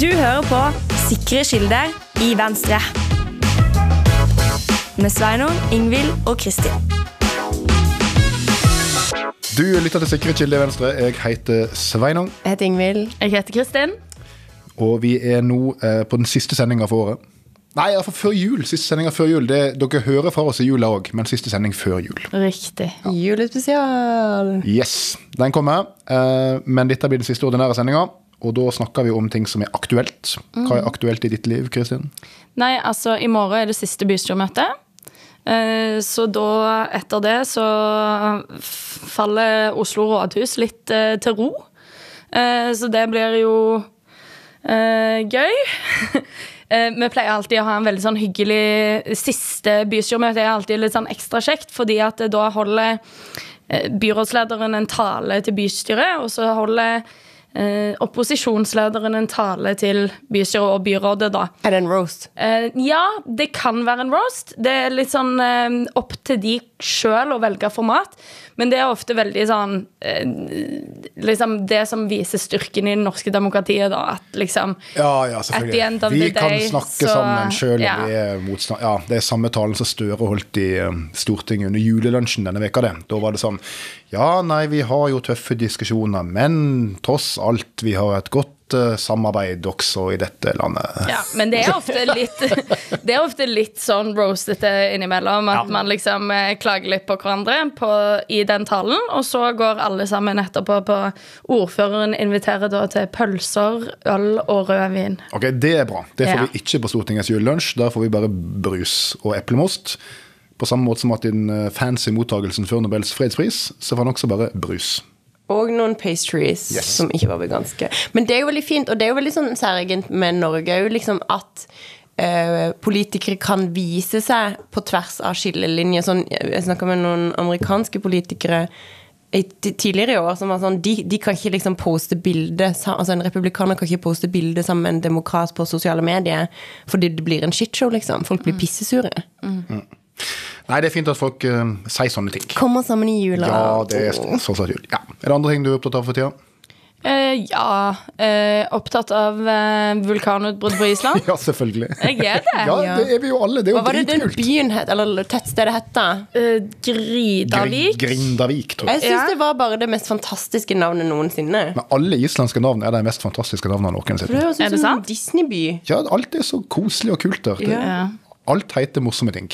Du hører på Sikre kilder i Venstre. Med Sveinung, Ingvild og Kristin. Du lytter til Sikre kilder i Venstre. Jeg heter Sveinung, Jeg heter Ingvild. Jeg heter Kristin. og vi er nå eh, på den siste sendinga for året. Nei, iallfall før jul. Siste sendinga før jul. Det, dere hører fra oss i jula òg, men siste sending før jul. Riktig. Julespesial. Yes, den kommer. Eh, men dette blir den siste ordinære sendinga. Og da snakker vi om ting som er aktuelt. Hva er aktuelt i ditt liv, Kristin? Nei, altså, i morgen er det siste bystyremøte. Eh, Så da, etter det, så faller Oslo rådhus litt eh, til ro. Eh, Så det blir jo gøy. Vi pleier alltid å ha en veldig sånn hyggelig Siste bystyremøte Det er alltid litt sånn ekstra kjekt, fordi at da holder byrådslederen en tale til bystyret, og så holder opposisjonslederen en tale til bystyret og byrådet, da. Er det en roast? Eh, ja, det kan være en roast. Det er litt sånn eh, opp til de sjøl å velge format. Men det er ofte veldig sånn eh, Liksom det som viser styrken i det norske demokratiet, da. At liksom Ja, ja, At the end of Vi the kan day, snakke så- sammen sjøl om ja. vi er motstand... Ja, det er samme talen som Støre holdt i eh, Stortinget under julelunsjen denne veka det. Da var det sånn Ja, nei, vi har jo tøffe diskusjoner, men tross alt, vi har et godt eh, samarbeid også i dette landet. Ja, men det er ofte litt Det er ofte litt sånn roastete innimellom. At man liksom eh, klager litt på hverandre på, i den talen, og så går alle sammen etterpå på Ordføreren inviterer da til pølser, øl og rødvin. Ok, Det er bra. Det får Ja. vi ikke på Stortingets julelunsj. Der får vi bare brus og eplemost. På samme måte som at i den eh, fancy mottagelsen før Nobels fredspris, så får han også bare brus. Og noen pastries Yes. som ikke var veganske. Men det er jo veldig fint, og det er jo veldig sånn særegent med Norge òg, liksom at eh, politikere kan vise seg på tvers av skillelinjer. Sånn, jeg snakka med noen amerikanske politikere i, tidligere i år som var sånn de, de kan ikke liksom poste bilde Altså En republikaner kan ikke poste bilde sammen med en demokrat på sosiale medier fordi det blir en shitshow, liksom. Folk blir pissesure. Nei, det er fint at folk uh, sier sånne ting. Kommer sammen i jula. Ja, det er så så jul. Ja. Er det andre ting du er opptatt av for tida? Uh, ja Uh, Opptatt av eh, vulkanutbrudd på Island? Ja, selvfølgelig. Jeg er det. Ja, Ja. det er vi jo alle. Det er Hva var det den byen het, eller tettstedet het? da? Eh, Gridavik. Grindavik, tror jeg. Jeg syns Ja. det var bare det mest fantastiske navnet noensinne. Men alle islandske navn er de mest fantastiske navnene Det noensinne. høres Er ut det som en sant? Disney-by. Ja, alt er så koselig og kult der. Det, Ja. alt heter morsomme ting.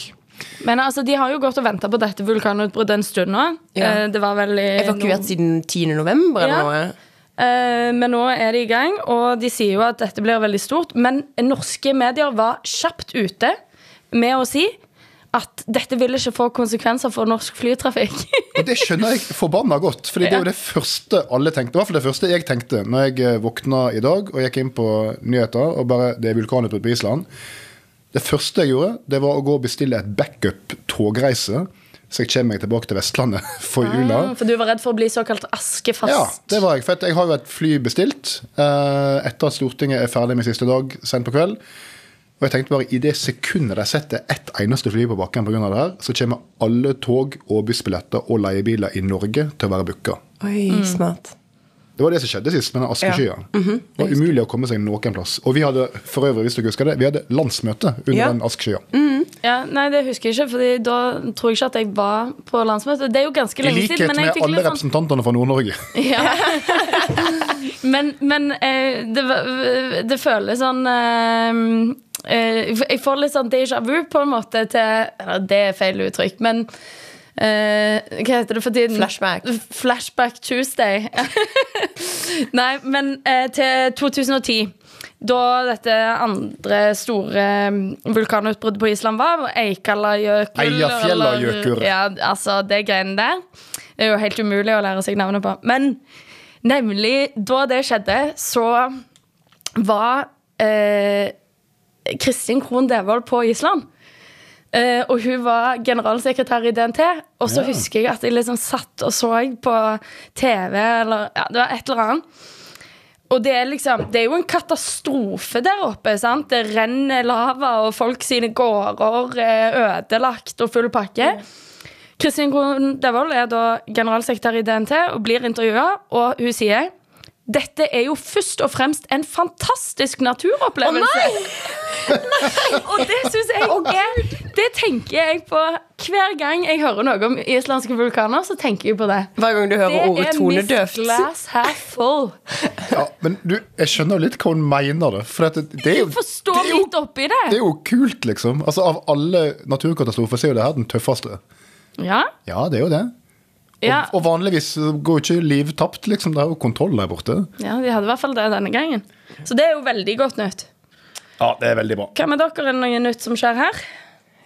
Men altså, de har jo gått og venta på dette vulkanutbruddet en stund nå. Ja. Eh, det var vel i Evakuert siden 10. november eller Ja. noe. Eh, men nå er de i gang, og de sier jo at dette blir veldig stort. Men norske medier var kjapt ute med å si at dette vil ikke få konsekvenser for norsk flytrafikk. Og det skjønner jeg forbanna godt, for det er jo det første alle tenkte. I hvert fall det første jeg tenkte når jeg eh, våkna i dag og gikk inn på nyheter og bare Det er vulkanutbrudd på Island. Det første jeg gjorde, det var å gå og bestille et backup-togreise, så jeg kommer meg tilbake til Vestlandet for jula. For du var redd for å bli såkalt askefast. Ja, det var jeg. For jeg har jo et fly bestilt eh, etter at Stortinget er ferdig med siste dag sent på kveld. Og jeg tenkte bare i det sekundet de setter ett eneste fly på bakken pga. det her, så kommer alle tog og bussbilletter og leiebiler i Norge til å være booka. Oi, Mm. Det var det som skjedde sist, med den askeskya. Det var umulig å komme seg noen plass. Og vi hadde for øvrig, hvis dere husker det, vi hadde landsmøte under Ja. den askeskya. Ja, nei, det husker jeg ikke, for da tror jeg ikke at jeg var på landsmøtet. Det er jo ganske I lenge likhet siden. Men jeg med alle sånn representantene fra Nord-Norge. Ja. men men eh, det, det føles sånn eh, eh, Jeg får litt sånn déjà vu på en måte til Det er feil uttrykk, men Hva heter det for tiden? Flashback. Flashback Tuesday. Nei, men eh, til 2010. Da dette andre store mm, vulkanutbruddet på Island var, Eikalajökull Eyjafjallajökull. eller- Ja, altså det greiene der. Det er jo helt umulig å lære seg navnet på. Men nemlig da det skjedde, så var eh, Kristin Krohn Devold på Island. Eh, og hun var generalsekretær i DNT. Og så Ja. husker jeg at jeg liksom satt og så på TV, eller ja, det var et eller annet. Og det er liksom, det er jo en katastrofe der oppe. sant? Det renner lava, og folk sine gårder er ødelagt og full pakke. Kristin Krohn Devold er da generalsekretær i DNT og blir intervjua, og hun sier dette er jo først og fremst en fantastisk naturopplevelse. Å nei! og det syns jeg er Det tenker jeg på hver gang jeg hører noe om islandske vulkaner. Så tenker jeg på det. Hver gang du hører Det ordet er Det Miss Glass half full. Ja, men du, jeg skjønner litt hva hun mener. det For at det, det, er jo, Forstå det, er jo, litt oppi det. det er jo kult, liksom. Altså Av alle naturkatastrofer så er jo det her den tøffeste. Ja, Ja, det er jo det. Ja, Og vanligvis går ikke liv tapt, liksom. Det er jo kontroll der borte. ja, de hadde i hvert fall det denne gangen. Så det er jo veldig godt nytt. Ja, det er veldig bra. Hva med dere? Er det noe nytt som skjer her?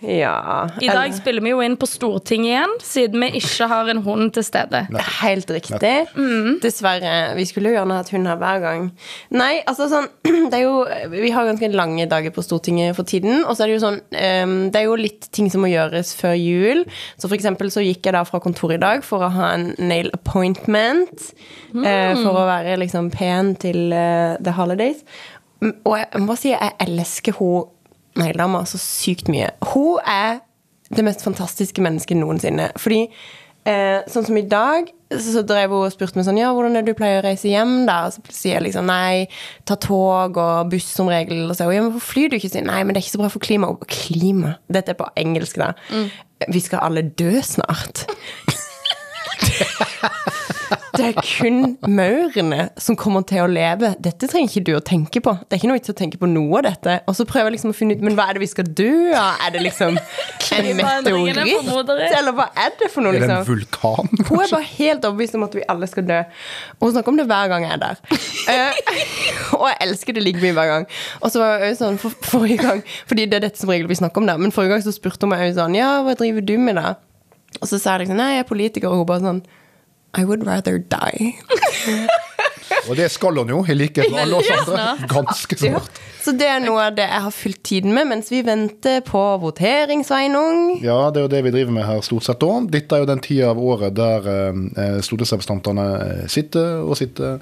Ja. I dag spiller vi jo inn på Stortinget igjen, siden vi ikke har en hund til stede. Helt riktig. Dessverre. Vi skulle jo gjerne hatt hund her hver gang. Nei, altså sånn det er jo, Vi har ganske lange dager på Stortinget for tiden. Og så er det jo sånn um, Det er jo litt ting som må gjøres før jul. Så for eksempel så gikk jeg da fra kontoret i dag for å ha en nail appointment. eh, for å være liksom pen til uh, the holidays. Mm, Og jeg må si jeg elsker hun negledama så sykt mye. Hun er det mest fantastiske mennesket noensinne. Fordi eh, sånn som i dag, så, så drev hun og spurte meg sånn Ja, hvordan er det du pleier å reise hjem, da? Og så sier jeg liksom nei, ta tog og buss som regel. Og så sier hun ja, men hvorfor flyr du ikke? Så nei, men det er ikke så bra for klima. Og klima? Dette er på engelsk, da. Vi skal alle dø snart. Det er kun maurene som kommer til å leve. Dette trenger ikke du å tenke på. Det er ikke noe vits å tenke på noe av dette. Og så prøver jeg liksom å finne ut Men hva er det vi skal dø av? Er det liksom en meteoritt? Eller hva er det for noe, Er det en vulkan? Kanskje? Hun er bare helt overbevist om at vi alle skal dø. Og hun snakker om det hver gang jeg er der. Uh, og jeg elsker det like mye hver gang. Og så var jeg også sånn for, forrige gang Fordi det er dette som regel vi snakker om der. Men forrige gang så spurte hun meg også sånn Ja, hva driver du med, da? Og så sa jeg liksom Nei, jeg er politiker. Og hun bare sånn I would rather die. Og det skal hun jo, i likhet med alle oss andre. Ganske snart. Så det er noe av det jeg har fylt tiden med mens vi venter på votering, Sveinung. Ja, det er jo det vi driver med her stort sett òg. Dette er jo den tida av året der eh, stortingsrepresentantene sitter og sitter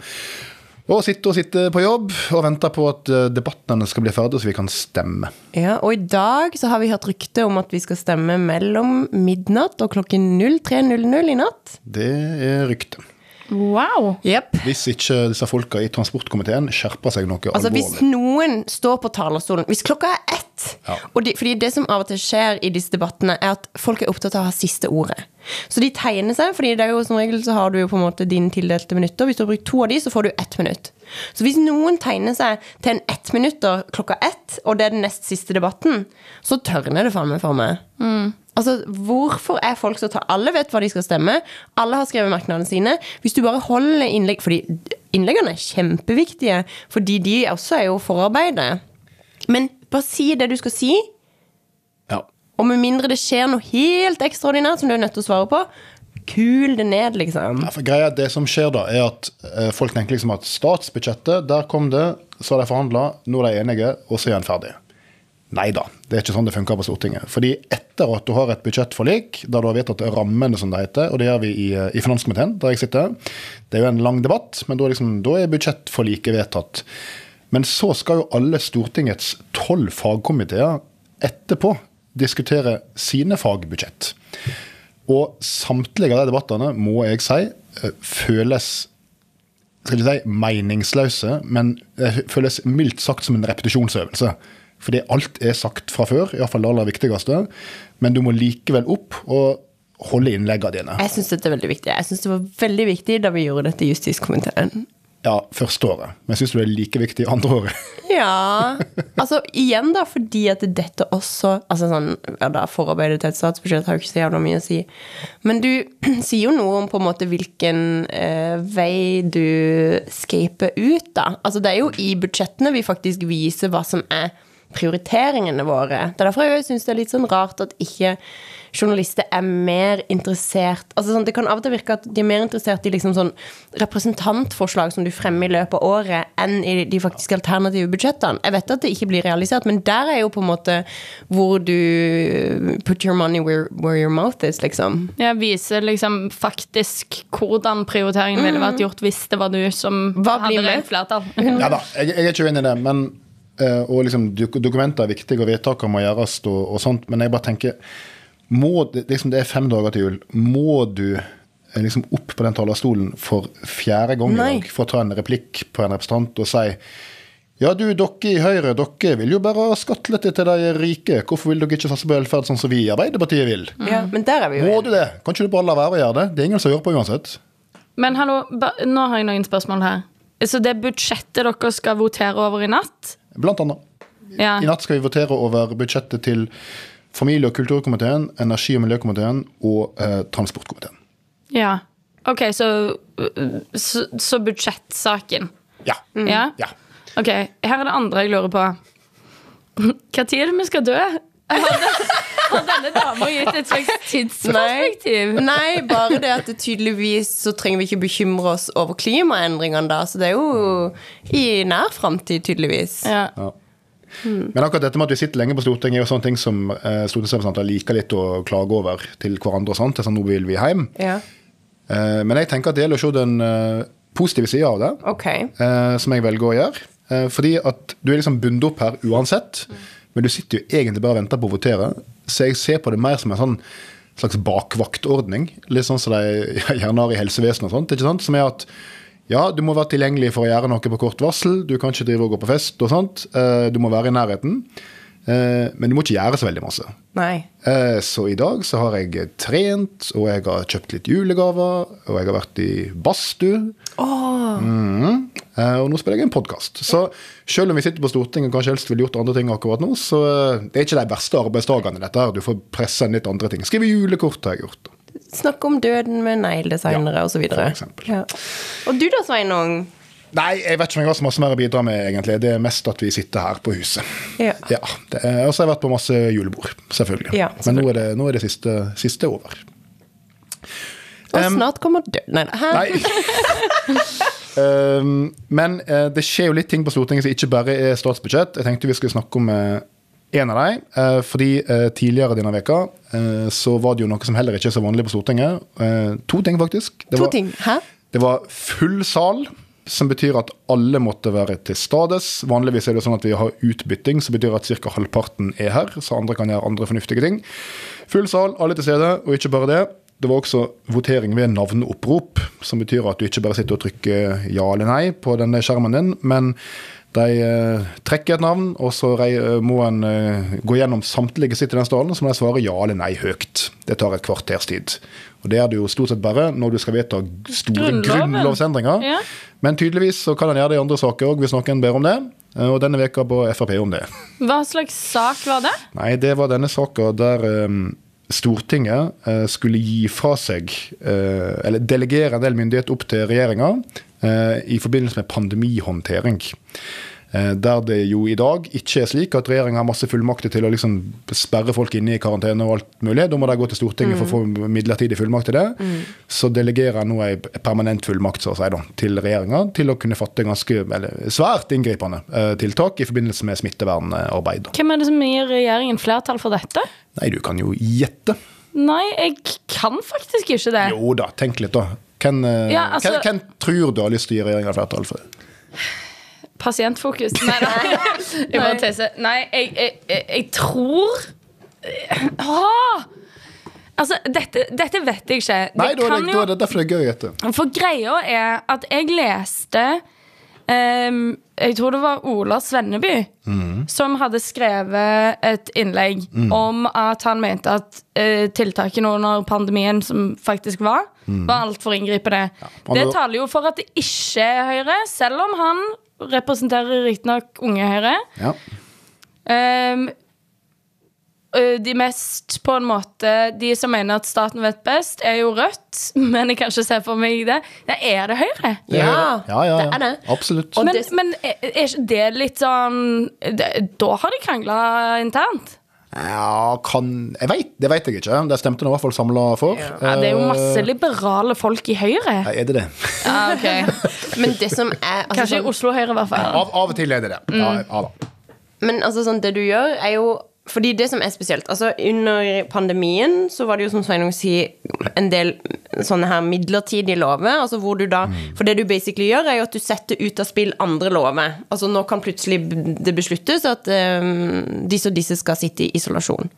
og sitter og sitter på jobb og venter på at eh, debattene skal bli ferdige, så vi kan stemme. Ja, og i dag så har vi hørt rykte om at vi skal stemme mellom midnatt og klokken 03.00 i natt. Det er ryktet. Wow. Yep. Hvis ikke disse folka i transportkomiteen skjerper seg noe Altså Hvis noen står på talerstolen Hvis klokka er ett Ja. og de, Fordi det som av og til skjer i disse debattene, er at folk er opptatt av å ha siste ordet. Så de tegner seg, fordi det er jo som regel så har du jo på en måte dine tildelte minutter. Hvis du har brukt to av de, så får du ett minutt. Så hvis noen tegner seg til en ett minutter klokka ett, og det er den nest siste debatten, så tørner det faen meg for meg. Altså, Hvorfor er folk så ta Alle vet hva de skal stemme. Alle har skrevet merknadene sine. Hvis du bare holder innlegg Fordi innleggene er kjempeviktige, fordi de også er jo forarbeidet. Men bare si det du skal si. Og med mindre det skjer noe helt ekstraordinært som du er nødt til å svare på, kul det ned, liksom. Ja, for greia, Det som skjer da, er at eh, folk tenker liksom at statsbudsjettet, der kom det, så har de forhandla, nå er de enige, og så er en ferdig. Nei da, det er ikke sånn det funker på Stortinget. Fordi etter at du har et budsjettforlik, der du har vedtatt rammene, som det heter, og det gjør vi i, eh, i finanskomiteen, der jeg sitter, det er jo en lang debatt, men da, liksom, da er budsjettforliket vedtatt. Men så skal jo alle Stortingets tolv fagkomiteer etterpå diskutere sine fagbudsjett. Og samtlige av de debattene, må jeg si, eh, føles skal ikke si meningsløse, men det føles mildt sagt som en repetisjonsøvelse. Fordi alt er sagt fra før, iallfall det aller viktigste. Men du må likevel opp og holde innleggene dine. Jeg syns dette er veldig viktig. Jeg syns det var veldig viktig da vi gjorde dette i justiskomiteen. Ja, første året. Men syns du det er like viktig andre året? Ja. Altså, igjen, da, fordi at dette også Altså sånn ja, da, Forarbeidet til et statsbudsjett har jo ikke så jævla mye å si. Men du sier jo noe om på en måte hvilken eh, vei du skaper ut, da. Altså, det er jo i budsjettene vi faktisk viser hva som er prioriteringene våre. Det er derfor jeg syns det er litt sånn rart at ikke journalister er mer interessert altså sånn, Det kan av og til virke at de er mer interessert i liksom sånn representantforslag som du fremmer i løpet av året, enn i de faktiske alternative budsjettene. Jeg vet at det ikke blir realisert, men der er jo på en måte hvor du put your money where, where your mouth is, liksom. Jeg viser liksom faktisk hvordan prioriteringen ville vært gjort hvis det var du som Hva blir hadde med? rent flertall. Ja da, jeg, jeg er ikke uenig i det. Men, eh, og liksom, dok- dokumenter er viktige, og vedtakene må gjøres, og, og sånt, men jeg bare tenker må, det- liksom, Det er fem dager til jul. Må du eh, liksom opp på den talerstolen for fjerde gang Nei. i dag for å ta en replikk på en representant og si ja, du, dere i Høyre, dere vil jo bare ha skattelette til de rike. Hvorfor vil dere ikke satse på velferd sånn som vi i Arbeiderpartiet vil? Ja, men der er vi jo Må du det? Kan ikke du bare la være å gjøre det? Det er ingen som gjør på uansett. Men hallo, ba, nå har jeg noen spørsmål her. Så det budsjettet dere skal votere over i natt Blant annet. ja. I natt skal vi votere over budsjettet til familie- og kulturkomiteen, energi- og miljøkomiteen og eh, transportkomiteen. ja. OK, så, så, så budsjettsaken. Ja. Ja? ja. OK, her er det andre jeg lurer på. Tid er det vi skal dø? Har denne dama gitt et slags tidsperspektiv? Nei, bare det at det tydeligvis så trenger vi ikke bekymre oss over klimaendringene da. Så det er jo i nær framtid, tydeligvis. Ja. Ja. Men akkurat dette med at vi sitter lenge på Stortinget, er jo sånne ting som eh, stortingsrepresentanter liker litt å klage over til hverandre. og sånt. Sånn, nå vil vi hjem. Ja. Eh, men jeg tenker at det gjelder å se den eh, positive sida av det, okay. eh, som jeg velger å gjøre. Eh, fordi at du er liksom bundet opp her uansett, men du sitter jo egentlig bare og venter på å votere. Så jeg ser på det mer som en sånn slags bakvaktordning, litt sånn som de gjerne har i helsevesenet og sånt. ikke sant? Som er at ja, du må være tilgjengelig for å gjøre noe på kort varsel. Du kan ikke drive og gå på fest og sånt. Eh, Du må være i nærheten. Eh, Men du må ikke gjøre så veldig masse. Nei. Eh, Så i dag så har jeg trent, og jeg har kjøpt litt julegaver, og jeg har vært i badstue. Eh, Og nå spiller jeg en podkast. Så selv om vi sitter på Stortinget og kanskje helst ville gjort andre ting akkurat nå, så det er ikke de verste arbeidsdagene, dette her. Du får pressa inn litt andre ting. Skrive julekort har jeg gjort. Snakke om døden med negledesignere Ja, videre. Ja. Og du da, Sveinung? Nei, jeg vet ikke om jeg har så masse mer å bidra med, egentlig. Det er mest at vi sitter her på huset. Ja. Ja, Og så har jeg vært på masse julebord, selvfølgelig. Ja, Men nå er det, nå er det siste, siste over. Og um, snart kommer døden. Nei, da. Nei. um, men uh, det skjer jo litt ting på Stortinget som ikke bare er statsbudsjett. Jeg tenkte vi skulle snakke om eh, en av dem. eh, fordi eh, tidligere denne veka eh, så var det jo noe som heller ikke er så vanlig på Stortinget. To ting, faktisk. Det To ting. Hæ? Det var full sal. Som betyr at alle måtte være til stades. Vanligvis er det sånn at vi har utbytting, som betyr at ca. halvparten er her, så andre kan gjøre andre fornuftige ting. Full sal, alle til stede, og ikke bare det. Det var også votering ved navneopprop, som betyr at du ikke bare sitter og trykker ja eller nei på denne skjermen din, men de eh, trekker et navn, og så eh, må en eh, gå gjennom samtlige sitt i den stallen, så må de svare ja eller nei høyt. Det tar et kvarters tid. Og det er det jo stort sett bare når du skal vedta store grunnlovsendringer. Ja. Men tydeligvis så kan en gjøre det i andre saker òg, hvis noen ber om det. Og denne veka ba Frp om det. Hva slags sak var det? Nei, det var denne saka der Stortinget skulle gi fra seg, eller delegere en del myndighet opp til regjeringa i forbindelse med pandemihåndtering. Eh, Der det jo i dag ikke er slik at regjeringa har masse fullmakter til å liksom sperre folk inne i karantene og alt mulig. Da må de gå til Stortinget for å få midlertidig fullmakt til det. Så delegerer jeg nå ei permanent fullmakt så å si, da, til regjeringa til å kunne fatte ganske, eller svært inngripende eh, tiltak i forbindelse med smittevernarbeid. Hvem er det som gir regjeringen flertall for dette? Nei, du kan jo gjette. Nei, jeg kan faktisk ikke det. Jo da, tenk litt, da. Hvem, eh, Ja, altså- hvem, hvem tror du har lyst til å gi regjeringa flertall for? Pasientfokus. Nei, nei. Jeg bare tøyser. Nei, jeg, jeg, jeg, jeg tror Åh! Altså, dette, dette vet jeg ikke. Nei, da er kan det, jo- da er det derfor det er gøy å gjette. For greia er at jeg leste um, Jeg tror det var Ola Svenneby som hadde skrevet et innlegg om at han mente at uh, tiltakene under pandemien som faktisk var, var altfor inngripende. Ja. det taler jo for at det ikke er Høyre, selv om han representerer riktignok Unge Høyre. Ja. Um, de mest på en måte De som mener at staten vet best, er jo Rødt. Men jeg kan ikke se for meg det. Ja, er det Høyre? Det er Ja, Høyre. ja, ja, det er det. Absolutt. Men, men er er ikke det litt sånn det, Da har de krangla internt. Ja, kan Jeg veit, Det vet jeg ikke. Det stemte nå i hvert fall samla for. Ja, det er jo masse Eh, liberale folk i Høyre. Ja, er det det? Ja, ok Men det som er altså, Kanskje i sånn, Oslo Høyre, i hvert fall. Av, av og til er det det. Ja, ja da. Men altså sånn, det du gjør, er jo fordi det som er spesielt altså Under pandemien så var det jo som Sveinung sier, en del sånne her midlertidige lover. altså hvor du da, For det du basically gjør, er jo at du setter ut av spill andre lover. Altså Nå kan plutselig det besluttes at um, disse og disse skal sitte i isolasjon.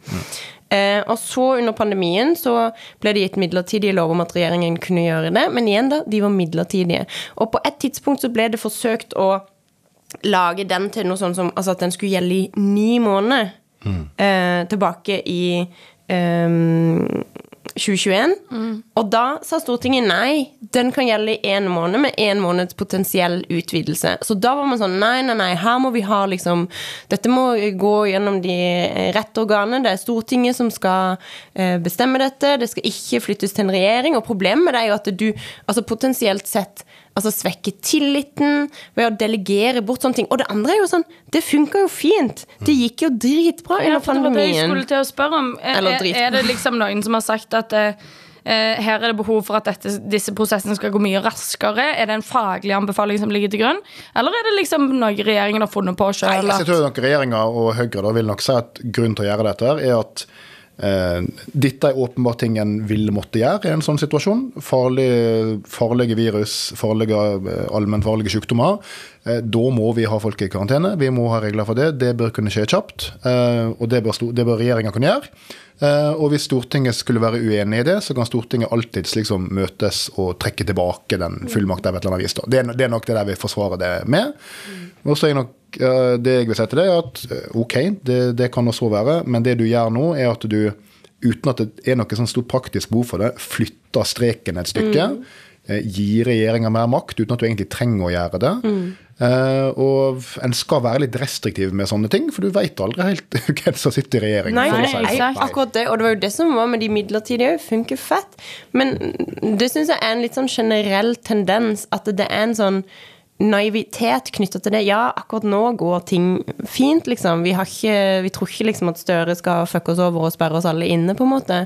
Eh, og så under pandemien så ble det gitt midlertidige lov om at regjeringen kunne gjøre det. Men igjen, da, de var midlertidige. Og på et tidspunkt så ble det forsøkt å lage den til noe sånn som Altså at den skulle gjelde i ni måneder. Eh, tilbake i eh, 2021. Og da sa Stortinget nei, den kan gjelde i én måned med én måneds potensiell utvidelse. Så da var man sånn nei, nei, nei, her må vi ha liksom Dette må gå gjennom de rette organene. Det er Stortinget som skal eh, bestemme dette. Det skal ikke flyttes til en regjering. Og problemet med det er jo at du altså potensielt sett altså svekke tilliten ved å delegere bort sånne ting. Og det andre er jo sånn Det funka jo fint. Det gikk jo dritbra Ja, under for det var det jeg skulle til å spørre om. Er, er, er det liksom noen som har sagt at eh, eh, her er det behov for at dette, disse prosessene skal gå mye raskere? Er det en faglig anbefaling som ligger til grunn? Eller er det liksom noe regjeringen har funnet på sjøl? altså, jeg tror nok Regjeringa og Høyre da vil nok si at grunnen til å gjøre dette er at dette er åpenbart ting en vil måtte gjøre i en sånn situasjon. Farlige, farlige virus, farlige, eh, allmennfarlige sykdommer. Eh, da må vi ha folk i karantene. Vi må ha regler for det. Det bør kunne skje kjapt. Eh, og det bør, det bør regjeringa kunne gjøre. Eh, og hvis Stortinget skulle være uenig i det, så kan Stortinget alltids liksom møtes og trekke tilbake den fullmakta et eller annet vis. Det, er, det nok det der vi forsvarer det med. Og så er nok eh, det jeg vil si til det, er at eh, ok, det, det kan også være, men det du gjør nå, er at du, uten at det er noe sånn stort praktisk behov for det, flytter streken et stykke. Mm. Gir regjeringa mer makt uten at du egentlig trenger å gjøre det. Eh, og en skal være litt restriktiv med sånne ting, for du veit aldri helt hvem som sitter i regjering. Nei, nei, si det. exakt. akkurat det. Og det var jo det som var med de midlertidige òg. Funker fett. Men det syns jeg er en litt sånn generell tendens at det er en sånn naivitet knytta til det. Ja, akkurat nå går ting fint, liksom. Vi, har ikke, vi tror ikke liksom at Støre skal fucke oss over og sperre oss alle inne, på en måte.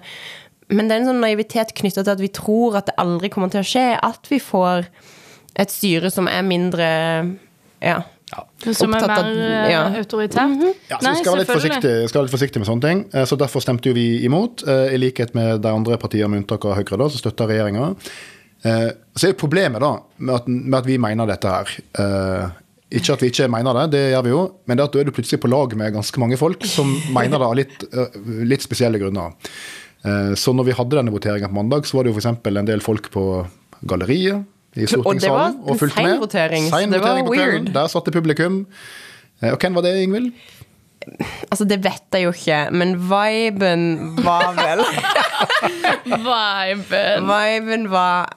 Men det er en sånn naivitet knytta til at vi tror at det aldri kommer til å skje. At vi får et styre som er mindre ja, Som er mer ja. autoritært? Mm -hmm. Ja, så vi skal være litt forsiktige, skal være litt forsiktige med sånne ting. Eh, Så Derfor stemte jo vi imot. Eh, I likhet med de andre partiene, med unntak av Høyre, da, som støtter regjeringa. Så er problemet da, med at, med at vi mener dette her eh, Ikke at vi ikke mener det, det gjør vi jo, men det at da er du plutselig på lag med ganske mange folk som mener det av litt, eh, litt spesielle grunner. Eh, Så når vi hadde denne voteringa på mandag, så var det jo f.eks. en del folk på galleriet i Og det var stortingssalen en fulgte med. votering, Sein det var votering på kvelden. weird. Der satt det publikum. Eh, Og hvem var det, Ingvild? Altså, det vet jeg jo ikke, men viben var vel Viben. Viben var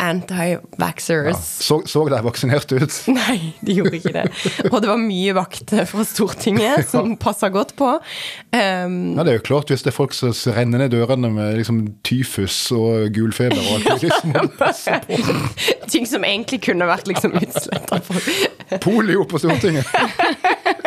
anti-vaxxers. Så, så de vaksinert ut? Nei, de gjorde ikke det. Og det var mye vakter fra Stortinget som passa godt på. Um, Ja, Det er jo klart, hvis det er folk som renner ned dørene med liksom tyfus og gulfeber og alt det, passe på. ting som egentlig kunne vært liksom utsletta Polio på Stortinget!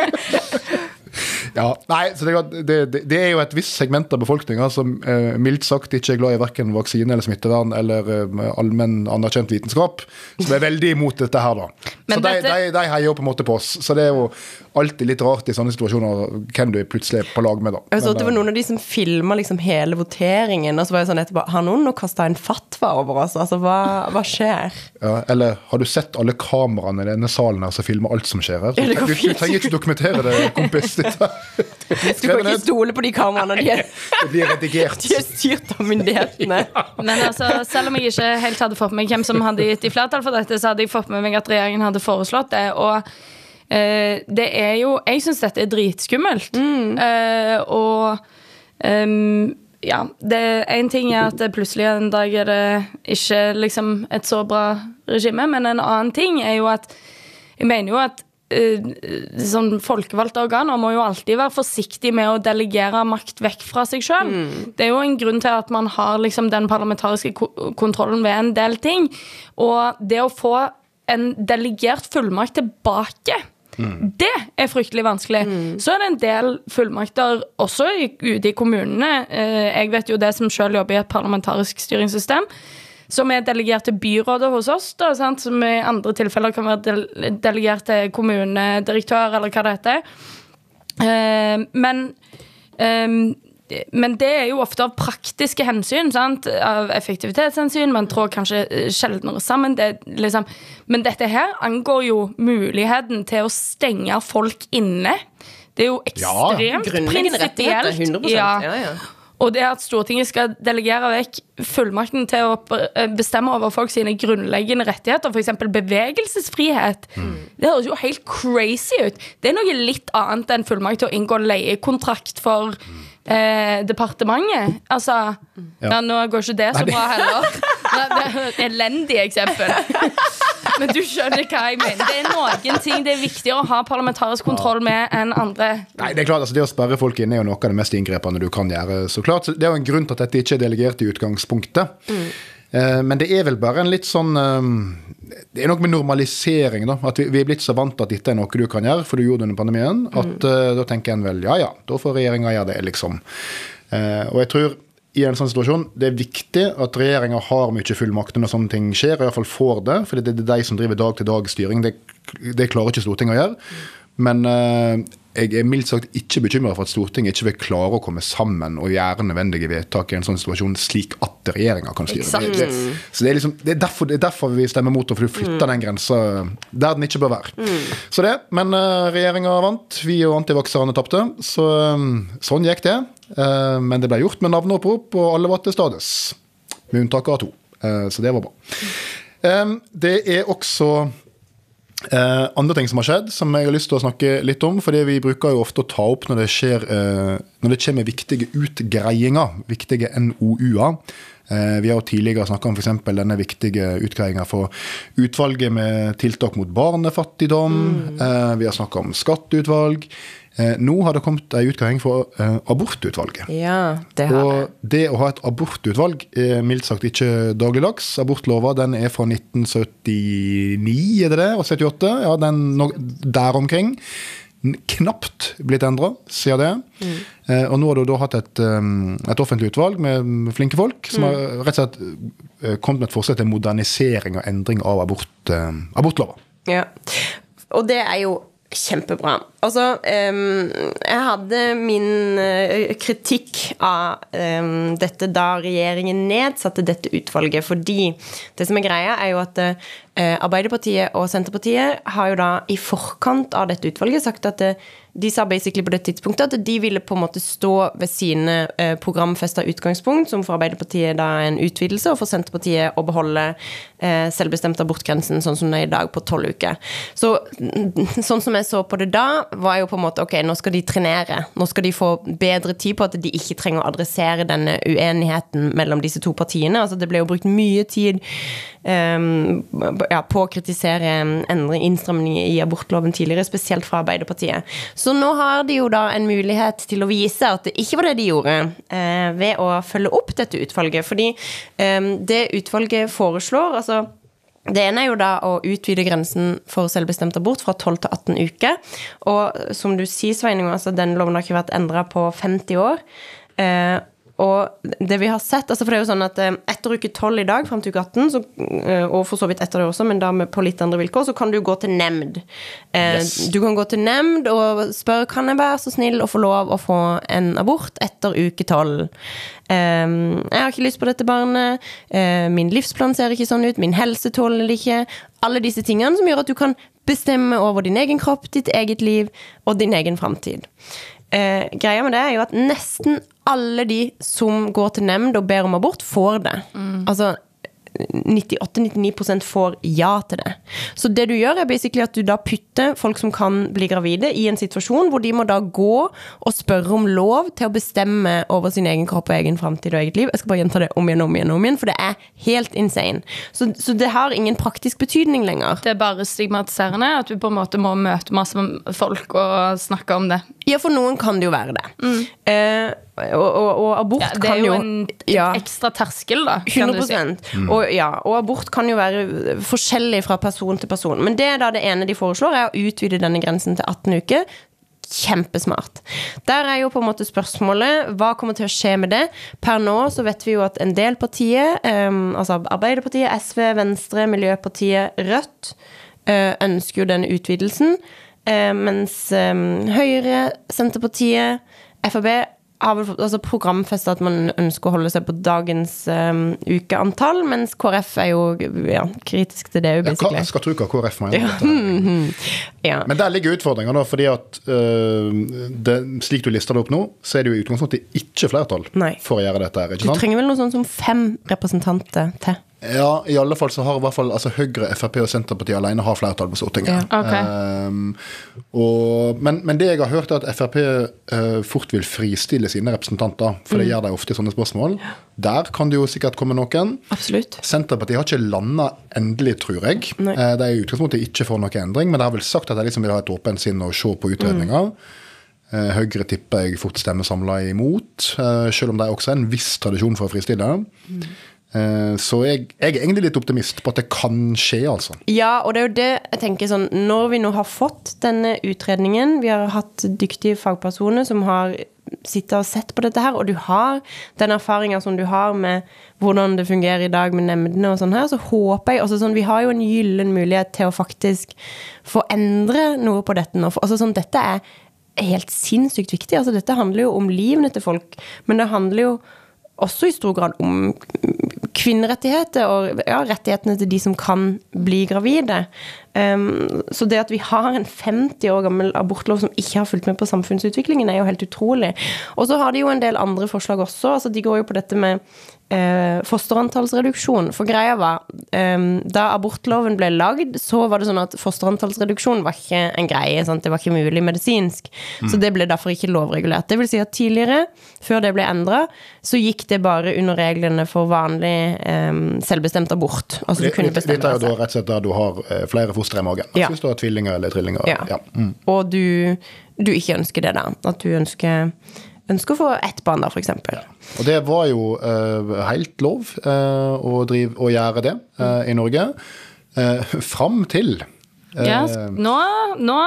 Ja, nei, så det, det, det, er jo et visst segment av befolkninga som eh, mildt sagt ikke er glad i verken vaksine eller smittevern eller eh, allmenn anerkjent vitenskap, som er veldig imot dette her, da. Men så de, dette- de, de heier jo på en måte på oss. Så det er jo alltid litt rart i sånne situasjoner hvem du plutselig er på lag med, da. Jeg så at det var eh, noen av de som filma liksom hele voteringen, og så var jeg sånn etterpå Har noen nå kasta en fatwa over oss? Altså, hva, hva skjer? Ja, eller har du sett alle kameraene i denne salen her som filmer alt som skjer her? Så, du, du trenger ikke dokumentere det, kompis. Dette, Du kan ikke stole på de kameraene. De er, det blir redigert. de er styrt av myndighetene. Men altså, selv om jeg ikke helt hadde fått med meg hvem som hadde gitt i flertall for dette, så hadde jeg fått med meg at regjeringen hadde foreslått det. Og eh, det er jo Jeg syns dette er dritskummelt. Eh, og um, ja, det En ting er at plutselig en dag er det ikke liksom et så bra regime, men en annen ting er jo at Jeg mener jo at sånn folkevalgte organer må jo alltid være forsiktig med å delegere makt vekk fra seg sjøl. Det er jo en grunn til at man har liksom den parlamentariske kontrollen ved en del ting. Og det å få en delegert fullmakt tilbake det er fryktelig vanskelig. Så er det en del fullmakter også ute i kommunene. Eh, jeg vet jo det som sjøl jobber i et parlamentarisk styringssystem. Som er delegert til byrådet hos oss, da, sant? som i andre tilfeller kan være delegert til kommunedirektør, eller hva det heter. Eh, men ehm, men det er jo ofte av praktiske hensyn. Sant? Av effektivitetshensyn. Man trår kanskje eh, sjeldnere sammen. Det, liksom. Men dette her angår jo muligheten til å stenge folk inne. Det er jo ekstremt ja, prinsipielt. 100 ja. Ja, Og det at Stortinget skal delegere vekk fullmakten til å eh, bestemme over folk sine grunnleggende rettigheter, f.eks. bevegelsesfrihet, det høres jo helt crazy ut. Det er noe litt annet enn fullmakt til å inngå leiekontrakt for eh, departementet. Altså ja. Nå går ikke det så bra heller. Det er et elendig eksempel. Men du skjønner hva jeg mener. Det er noen ting det er viktigere å ha parlamentarisk kontroll med enn andre. Nei, Det er klart, altså det å sperre folk inne er jo noe av det mest inngrepende du kan gjøre. så klart. Det er jo en grunn til at dette ikke er delegert i utgangspunktet. Mm. Eh, men det er vel bare en litt sånn eh, Det er noe med normalisering, da. At vi, er blitt så vant til at dette er noe du kan gjøre, for du gjorde det under pandemien, at mm. uh, da tenker en vel ja ja, da får regjeringa gjøre det, liksom. Og jeg tror i en sånn situasjon, Det er viktig at regjeringa har mye fullmakter når sånne ting skjer, og iallfall får det. For det er de som driver dag-til-dag-styring. Det, det, klarer ikke Stortinget å gjøre. Men uh, jeg er mildt sagt ikke bekymra for at Stortinget ikke vil klare å komme sammen og gjøre nødvendige vedtak i en sånn situasjon, slik at regjeringa kan styre. Det, det, så det er, liksom, det, er derfor, det er derfor vi stemmer mot det, for du flytter mm. den grensa der den ikke bør være. Mm. Så det, Men uh, regjeringa vant, vi og antivakserne tapte. Så um, sånn gikk det. Uh, men det ble gjort med navneopprop, og alle var til stades. Med unntak av to. Uh, så det var bra. Det er også Eh, andre ting som har skjedd, som jeg har lyst til å snakke litt om. fordi Vi bruker jo ofte å ta opp når det, skjer, eh, når det kommer viktige utgreiinger, viktige NOU-er. Eh, vi har jo tidligere snakka om f.eks. denne viktige utgreiinga for utvalget med tiltak mot barnefattigdom. Mm. vi har snakka om skatteutvalg. Eh, nå har det kommet ei utgreiing for eh, abortutvalget. Ja, det har og det å ha et abortutvalg er mildt sagt ikke dagligdags. Abortlova den er fra 1979, er det det? Og 78? Ja, den der omkring. Knapt blitt endra siden det. Mm. Eh, og nå har du da hatt et, et, offentlig utvalg med flinke folk som mm. har rett og slett kommet med et forslag til modernisering og endring av abort, abortlova. Ja, og det er jo Kjempebra. Altså, um, jeg hadde min uh, kritikk av um, dette da regjeringen nedsatte dette utvalget, fordi det som er greia, er jo at uh, Arbeiderpartiet og Senterpartiet har jo da i forkant av dette utvalget sagt at uh, de sa basically på det tidspunktet at de ville på en måte stå ved sine eh, programfesta utgangspunkt, som for Arbeiderpartiet da er en utvidelse, og for Senterpartiet å beholde eh, selvbestemt abortgrensen sånn som det er i dag, på tolv uker. Så sånn som jeg så på det da, var jo på en måte ok, nå skal de trenere. Nå skal de få bedre tid på at de ikke trenger å adressere denne uenigheten mellom disse to partiene. Altså det ble jo brukt mye tid ja, på å kritisere endring, innstramninger i abortloven tidligere, spesielt fra Arbeiderpartiet. Så nå har de jo da en mulighet til å vise at det ikke var det de gjorde, eh, ved å følge opp dette utvalget. Fordi eh, det utvalget foreslår altså det ene er jo da å utvide grensen for selvbestemt abort fra 12 til 18 uker. Og som du sier, Sveining, altså den loven har ikke vært endra på 50 år. Eh, og det vi har sett altså For det er jo sånn at eh, etter uke 12 i dag, fram til uke 18, så, eh, og for så vidt etter det også, men da med, på litt andre vilkår, så kan du gå til nemnd. Eh, yes. Du kan gå til nemnd og spørre kan jeg være så snill å få lov å få en abort etter uke 12. jeg har ikke lyst på dette barnet. min livsplan ser ikke sånn ut. Min helse tåler det ikke. Alle disse tingene som gjør at du kan bestemme over din egen kropp, ditt eget liv og din egen framtid. Eh, greia med det er jo at nesten alle de som går til nemnd og ber om abort, får det. Mm. Altså 98-99 får ja til det. Så det du gjør, er basically at du da putter folk som kan bli gravide, i en situasjon hvor de må da gå og spørre om lov til å bestemme over sin egen kropp og egen framtid og eget liv. Jeg skal bare gjenta det om igjen om igjen, om igjen, for det er helt insane. Så, så, det har ingen praktisk betydning lenger. Det er bare stigmatiserende at du på en måte må møte masse folk og snakke om det. Ja, for noen kan det jo være det. Mm. Eh, og, og, og, abort ja, kan jo Det er jo en ja, ekstra terskel, da. 100 si. mm. og, ja, og abort kan jo være forskjellig fra person til person. Men det er da det ene de foreslår, er å utvide denne grensen til 18 uker. Kjempesmart. Der er jo på en måte spørsmålet hva kommer til å skje med det. Per nå så vet vi jo at en del partier, um, altså Arbeiderpartiet, SV, Venstre, Miljøpartiet, Rødt, uh, ønsker jo denne utvidelsen. Uh, mens um, Høyre, Senterpartiet, Frp har vel altså programfesta at man ønsker å holde seg på dagens um, ukeantall, mens KrF er jo ja, kritisk til det, Ja, basically. jeg skal tro hva KrF mener. Ja. Ja. Men der ligger utfordringa, fordi at uh, det, slik du lister det opp nå, så er det jo i utgangspunktet ikke flertall Nei. for å gjøre dette her. Du ikke sant? trenger vel noe sånt som fem representanter til. Ja, i alle fall så har i hvert fall altså Høyre, Frp og Senterpartiet alene har flertall på Stortinget. Ja. okay. um, og, men, men det jeg har hørt, er at Frp uh, fort vil fristille sine representanter. For Mm. det gjør de ofte i sånne spørsmål. Der kan det jo sikkert komme noen. Absolutt. Senterpartiet har ikke landa endelig, tror jeg. Nei. Eh, De er i utgangspunktet ikke for noen endring, men de har vel sagt at de liksom vil ha et åpent sinn og se på utredninger. Uh, Høyre tipper jeg fort stemmer samla imot, uh, selv om de også har en viss tradisjon for å fristille. Eh, Så jeg, jeg er egentlig litt optimist på at det kan skje, altså. Ja, og det er jo det jeg tenker sånn Når vi nå har fått denne utredningen, vi har hatt dyktige fagpersoner som har sittet og sett på dette her, og du har den erfaringa som du har med hvordan det fungerer i dag med nemndene og sånn her, så håper jeg også sånn Vi har jo en gyllen mulighet til å faktisk få endre noe på dette nå. Altså sånn, dette er helt sinnssykt viktig. Altså, dette handler jo om livene til folk, men det handler jo også i stor grad om kvinnerettigheter og ja, rettighetene til de som kan bli gravide. Um, så det at vi har en 50 år gammel abortlov som ikke har fulgt med på samfunnsutviklingen, er jo helt utrolig. Og så har de jo en del andre forslag også. altså De går jo på dette med eh, fosterantallsreduksjon. For greia var, eh, da abortloven ble lagd, så var det sånn at fosterantallsreduksjon var ikke en greie. Sant? Det var ikke mulig medisinsk. Så det ble derfor ikke lovregulert. Det vil si at tidligere, før det ble endra, så gikk det bare under reglene for vanlig eh, selvbestemt abort. Altså du kunne Dette bestemme er jo da deg selv. rett og slett der du har eh, flere fostre i magen. Ja. Hvis du har tvillinger eller trillinger. Ja. Ja. Mm. Og du, du ikke ønsker det, da. At du ønsker, ønsker å få ett barn, da, for eksempel. Og det var jo eh, helt lov eh, å, drive, å gjøre det eh, i Norge. Uh, fram til eh, Ja, nå, nå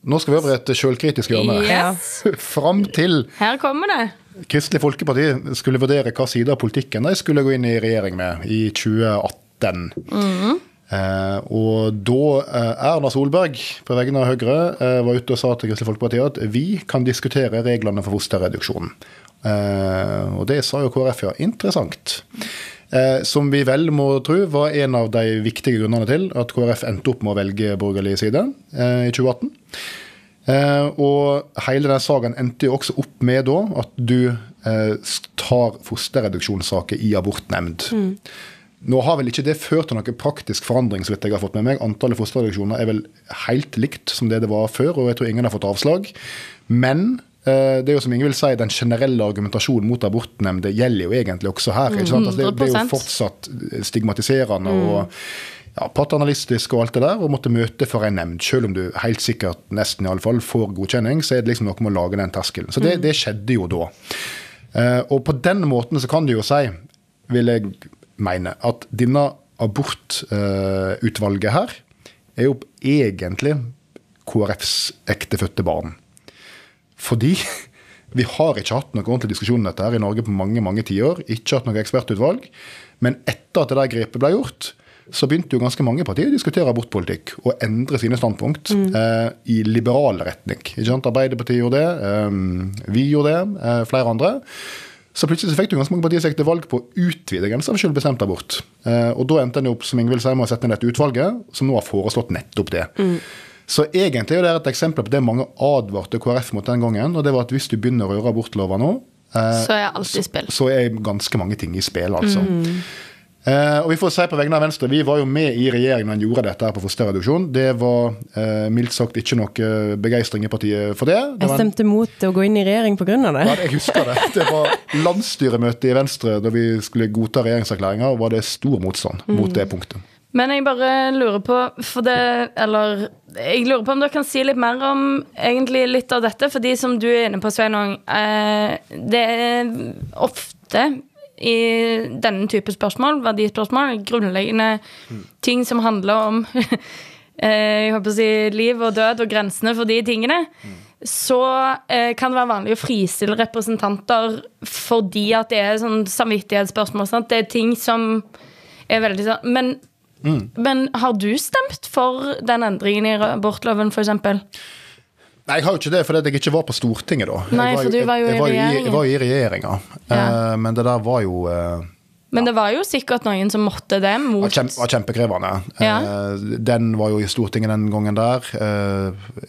Nå skal vi over i et sjølkritisk hjørne. Yes. Fram til Her kommer det. Kristelig Folkeparti skulle vurdere hva side av politikken de skulle gå inn i regjering med i 2018. Eh, og da eh, Erna Solberg på vegne av Høyre eh, var ute og sa til Kristelig Folkeparti at vi kan diskutere reglene for fosterreduksjon. Eh, og det sa jo KrF, ja. Interessant. Eh, som vi vel må tro var en av de viktige grunnene til at KrF endte opp med å velge borgerlig side eh, i 2018. Eh, og hele den saken endte jo også opp med da at du eh, tar fosterreduksjonssaker i abortnemnd. Nå har vel ikke det ført til noen praktisk forandring, så vidt jeg har fått med meg. Antallet fosterreduksjoner er vel helt likt som det det var før, og jeg tror ingen har fått avslag. Men eh, det er jo som Ingvild vil si, den generelle argumentasjonen mot abortnemnd gjelder jo egentlig også her. ikke sant? Altså, det, det er jo fortsatt stigmatiserende og ja, paternalistisk og alt det der, og måtte møte for en nemnd. Selv om du helt sikkert nesten i alle fall får godkjenning, så er det liksom noe med å lage den terskelen. Så det, det skjedde jo da. Eh, og på den måten så kan du jo si, vil jeg mene, at denne abortutvalget her er jo egentlig KrFs ektefødte barn. Fordi vi har ikke hatt noen ordentlig diskusjon om dette her i Norge på mange mange tiår. Ikke hatt noe ekspertutvalg. Men etter at det der grepet ble gjort, så begynte jo ganske mange partier å diskutere abortpolitikk og endre sine standpunkt eh, i liberal retning. Arbeiderpartiet gjorde det, eh, vi gjorde det, eh, flere andre. Så plutselig så fikk du ganske mange partier som gikk til valg på å utvide grensa for selvbestemt abort. Eh, og da endte en opp som Ingvild sier, med å sette ned dette utvalget, som nå har foreslått nettopp det. Så egentlig er det et eksempel på det mange advarte KrF mot den gangen. og det var at Hvis du begynner å røre abortlova nå, eh, Så er alt i spill. så er ganske mange ting i spill, altså. Eh, og vi får si på vegne av Venstre, Vi var jo med i regjeringen da en gjorde dette her på fosterreduksjon. Det var eh, mildt sagt ikke noe begeistring i partiet for det. det Jeg var en- stemte mot å gå inn i regjering pga. det. ja, jeg husker det. Det var landsstyremøte i Venstre da vi skulle godta regjeringserklæringa, og var det stor motstand mot det punktet. Men jeg bare lurer på for det, Eller jeg lurer på om dere kan si litt mer om egentlig litt av dette. For de som du er inne på, Sveinung. Eh, det er ofte i denne type spørsmål, verdispørsmål, grunnleggende ting som handler om eh, jeg håper å si, liv og død og grensene for de tingene, så eh, kan det være vanlig å fristille representanter fordi at det er sånn samvittighetsspørsmål. Sant? Det er ting som er veldig sånn Men Men har du stemt for den endringen i abortloven, f.eks.? Nei, jeg har jo ikke det, fordi jeg ikke var på Stortinget da. Nei, for du var jo jeg, var regjeringen. Jeg var jo i regjeringa. Ja. Uh, men det der var jo uh, Men det var jo sikkert noen som måtte det var, mot kjempe, var kjempekrevende. Ja. Eh, den var jo i Stortinget den gangen der.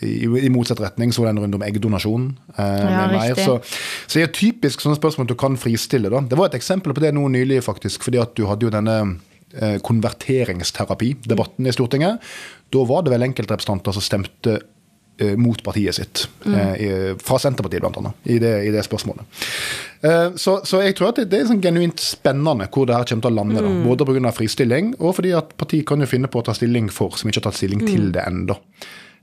i, I motsatt retning så var det en runde om eggdonasjon. Ja, med. Så, så det er typisk sånne spørsmål du kan fristille. da. Det var et eksempel på det nå nylig, faktisk. fordi at du hadde jo denne konverteringsterapi-debatten i Stortinget. Da var det vel enkeltrepresentanter som stemte mot partiet sitt. eh, fra Senterpartiet, annet, i det, i det spørsmålet. Eh, så, så jeg tror at det, det er sånn genuint spennende hvor det her kommer til å lande. da. Både pga. fristilling, og fordi at partiet kan jo finne på å ta stilling for, som ikke har tatt stilling til det ennå.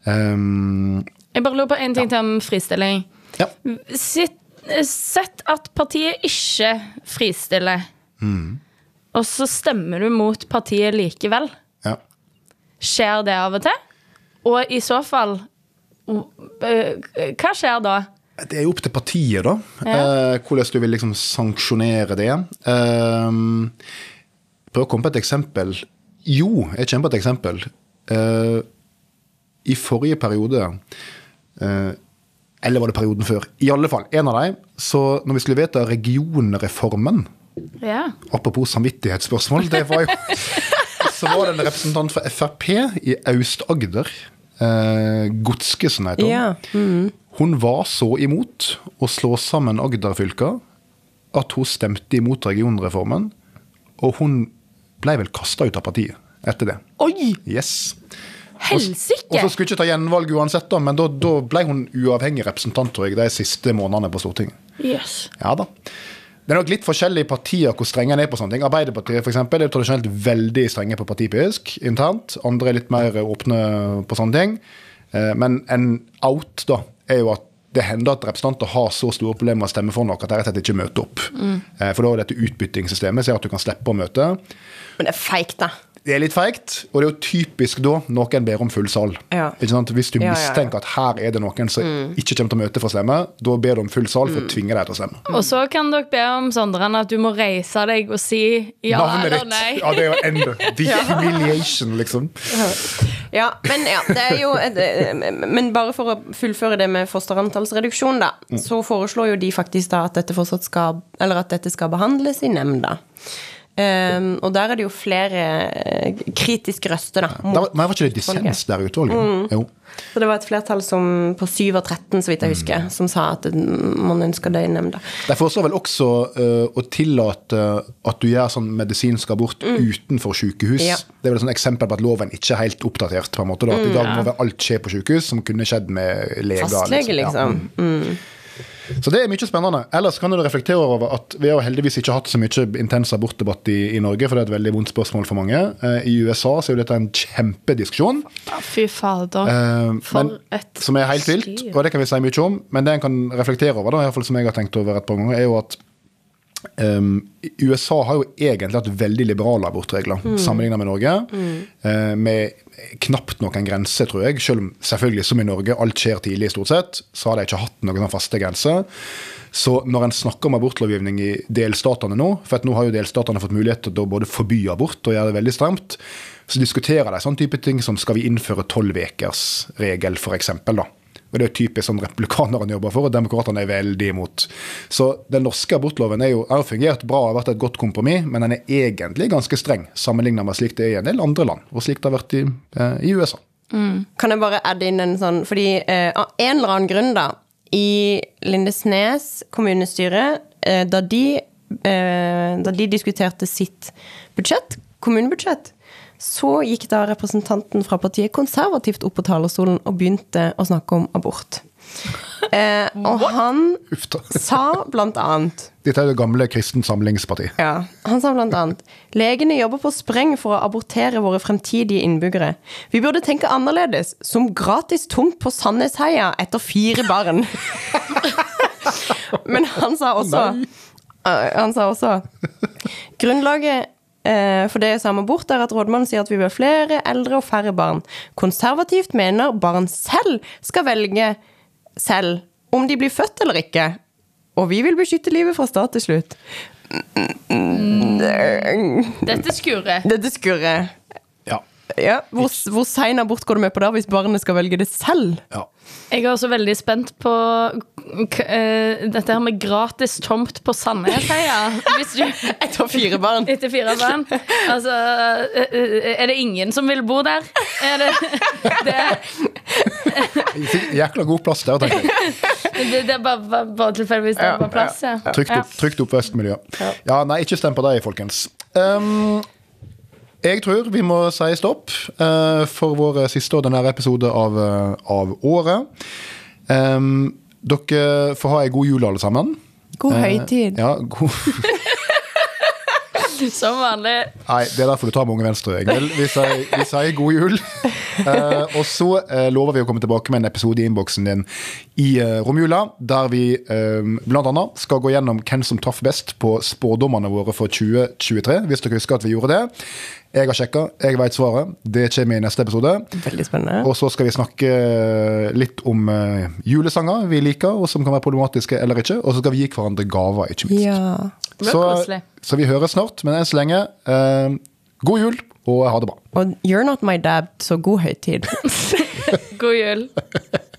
Um, Jeg bare lurer på en ting til om fristilling. ja. Sitt, sett at partiet ikke fristiller, og så stemmer du mot partiet likevel. ja. Skjer det av og til? Og i så fall Hva skjer da? Det er jo opp til partiet, da. Ja. Eh, hvordan du vil liksom sanksjonere det. Prøv å komme på et eksempel. Jo, jeg kommer på et eksempel. Eh, I forrige periode eh, Eller var det perioden før? I alle fall, en av dem. Så når vi skulle vedta regionreformen, Ja. apropos samvittighetsspørsmål, det var jo Så var det en representant fra Frp i Aust-Agder. Eh, Godskesen heter hun. Ja. Hun var så imot å slå sammen Agder-fylka at hun stemte imot regionreformen. Og hun ble vel kasta ut av partiet etter det. Oi! Yes. Og Helsike! så skulle hun ikke ta gjenvalg uansett, da, men da, da ble hun uavhengig representant tror jeg, de siste månedene på Stortinget. Yes. Ja da. Det er nok litt forskjellig i partier hvor strenge en er på sånne ting. Arbeiderpartiet for eksempel, er tradisjonelt veldig strenge på partipisk internt. Andre er litt mer åpne på sånne ting. Eh, Men en out da, er jo at det hender at representanter har så store problemer med å stemme for noe at de rett og slett ikke møter opp. Mm. For da er dette utbyttingssystemet som gjør at du kan slippe å møte. Men det er feigt, da. Det er litt feigt, og det er jo typisk da noen ber om full sal. Ja. Ikke sant? Hvis du Ja, ja, ja. mistenker at her er det noen som ikke kommer til å møte for å stemme, da ber du om full sal for å tvinge deg til å stemme. Og så kan dere be om Sondren at du må reise deg og si ja Navnet eller ditt. nei. Ja, det er jo enda The humiliation, liksom. Ja, men ja, det er jo et, eh, Men bare for å fullføre det med fosterantallsreduksjon, da, så foreslår jo de faktisk da at dette fortsatt skal Eller at dette skal behandles i nemnda. Um, og der er det jo flere eh, kritiske røster, da. Var- men var ikke det dissens der i utvalget? Jo. Så det var et flertall som, på 7 av 13, så vidt jeg husker, som sa at mm, man ønsker det i nemnda. De foreslår vel også uh, å tillate at du gjør sånn medisinsk abort utenfor sykehus. Ja. Det er vel et eksempel på at loven ikke er helt oppdatert. på en måte da. At I dag må vel alt skje på sykehus, som kunne skjedd med leger. Fastlege, liksom. Ja. Så det er mye spennende. Ellers kan du reflektere over at vi har heldigvis ikke hatt så mye intens abortdebatt i, i Norge, for det er et veldig vondt spørsmål for mange. Eh, I USA så er jo dette en kjempediskusjon. Fy fader. Eh, For men, et som er helt vilt, og det kan vi si mye om. Men det en kan reflektere over, da, i hvert fall som jeg har tenkt over et par ganger, er jo at um, USA har jo egentlig hatt veldig liberale abortregler Mm. sammenlignet med Norge. eh, med knapt noen grense, tror jeg. Selv om selvfølgelig, som i Norge, alt skjer tidlig stort sett, så har de ikke hatt noen faste grenser. Så når en snakker om abortlovgivning i delstatene nå, for at nå har jo delstatene fått mulighet til å både forby abort og gjøre det veldig stramt, så diskuterer de sånn type ting som skal vi innføre tolv ukers regel, f.eks. da. Og Det er jo typisk sånn republikanerne jobber for, og demokratene er veldig imot. Så den norske abortloven er jo, har fungert bra og vært et godt kompromiss, men den er egentlig ganske streng sammenlignet med slik det er i en del andre land, og slik det har vært i, eh, i USA. Kan jeg bare adde inn en sånn Fordi eh, av en eller annen grunn, da, i Lindesnes kommunestyre, eh, da de eh, Da de diskuterte sitt budsjett, kommunebudsjett, så gikk da representanten fra partiet konservativt opp på talerstolen og begynte å snakke om abort. Eh, og han sa blant annet Dette er det gamle Kristen Samlingsparti. ja, Han sa blant annet Legene jobber på spreng for å abortere våre fremtidige innbyggere. Vi burde tenke annerledes, som gratis tomt på Sandnesheia etter fire barn. Men han sa også Eh, Han sa også Grunnlaget for det samme abort er at rådmannen sier at vi ha flere eldre og færre barn. Konservativt mener barn selv skal velge selv om de blir født eller ikke. Og vi vil beskytte livet fra start til slutt. Dette skurrer. Dette skurrer. Ja, hvor, hvor sein abort går du med på der, hvis barnet skal velge det selv? Ja. Jeg er også veldig spent på k eh, dette her med gratis tomt på Sandnesheia. Hvis du fire barn. etter fire barn Altså, eh, eh, er det ingen som vil bo der? Er det, det, Jækla god plass der, tenker jeg. det, det er bare, bare, tilfeldigvis det er bare plass, ja. Trygt, opp, trygt oppvekstmiljø. Ja, nei, ikke stem på deg, folkens. Um, jeg tror vi må si stopp uh, for vår siste ordinære episode av, eh, av året. Um, dere får ha ei god jul, alle sammen. God Eh, høytid. Ja, god Som vanlig. Nei, det er derfor du tar med Unge Venstre. Egil. Vi sier, vi sier god jul. Uh, og så uh, lover vi å komme tilbake med en episode i innboksen din i uh, romjula, der vi blant annet skal gå gjennom hvem som traff best på spådommene våre for 2023. Hvis dere husker at vi gjorde det. Jeg har sjekka, jeg vet svaret. Det kommer i neste episode. Veldig spennende. Og så skal vi snakke litt om eh, julesanger vi liker, og som kan være problematiske eller ikke. Og så skal vi gi hverandre gaver, ikke minst. Ja. Så, så vi høres snart, men enn så lenge, eh, god jul og ha det bra. Og you're not my dad, så god høytid. God jul.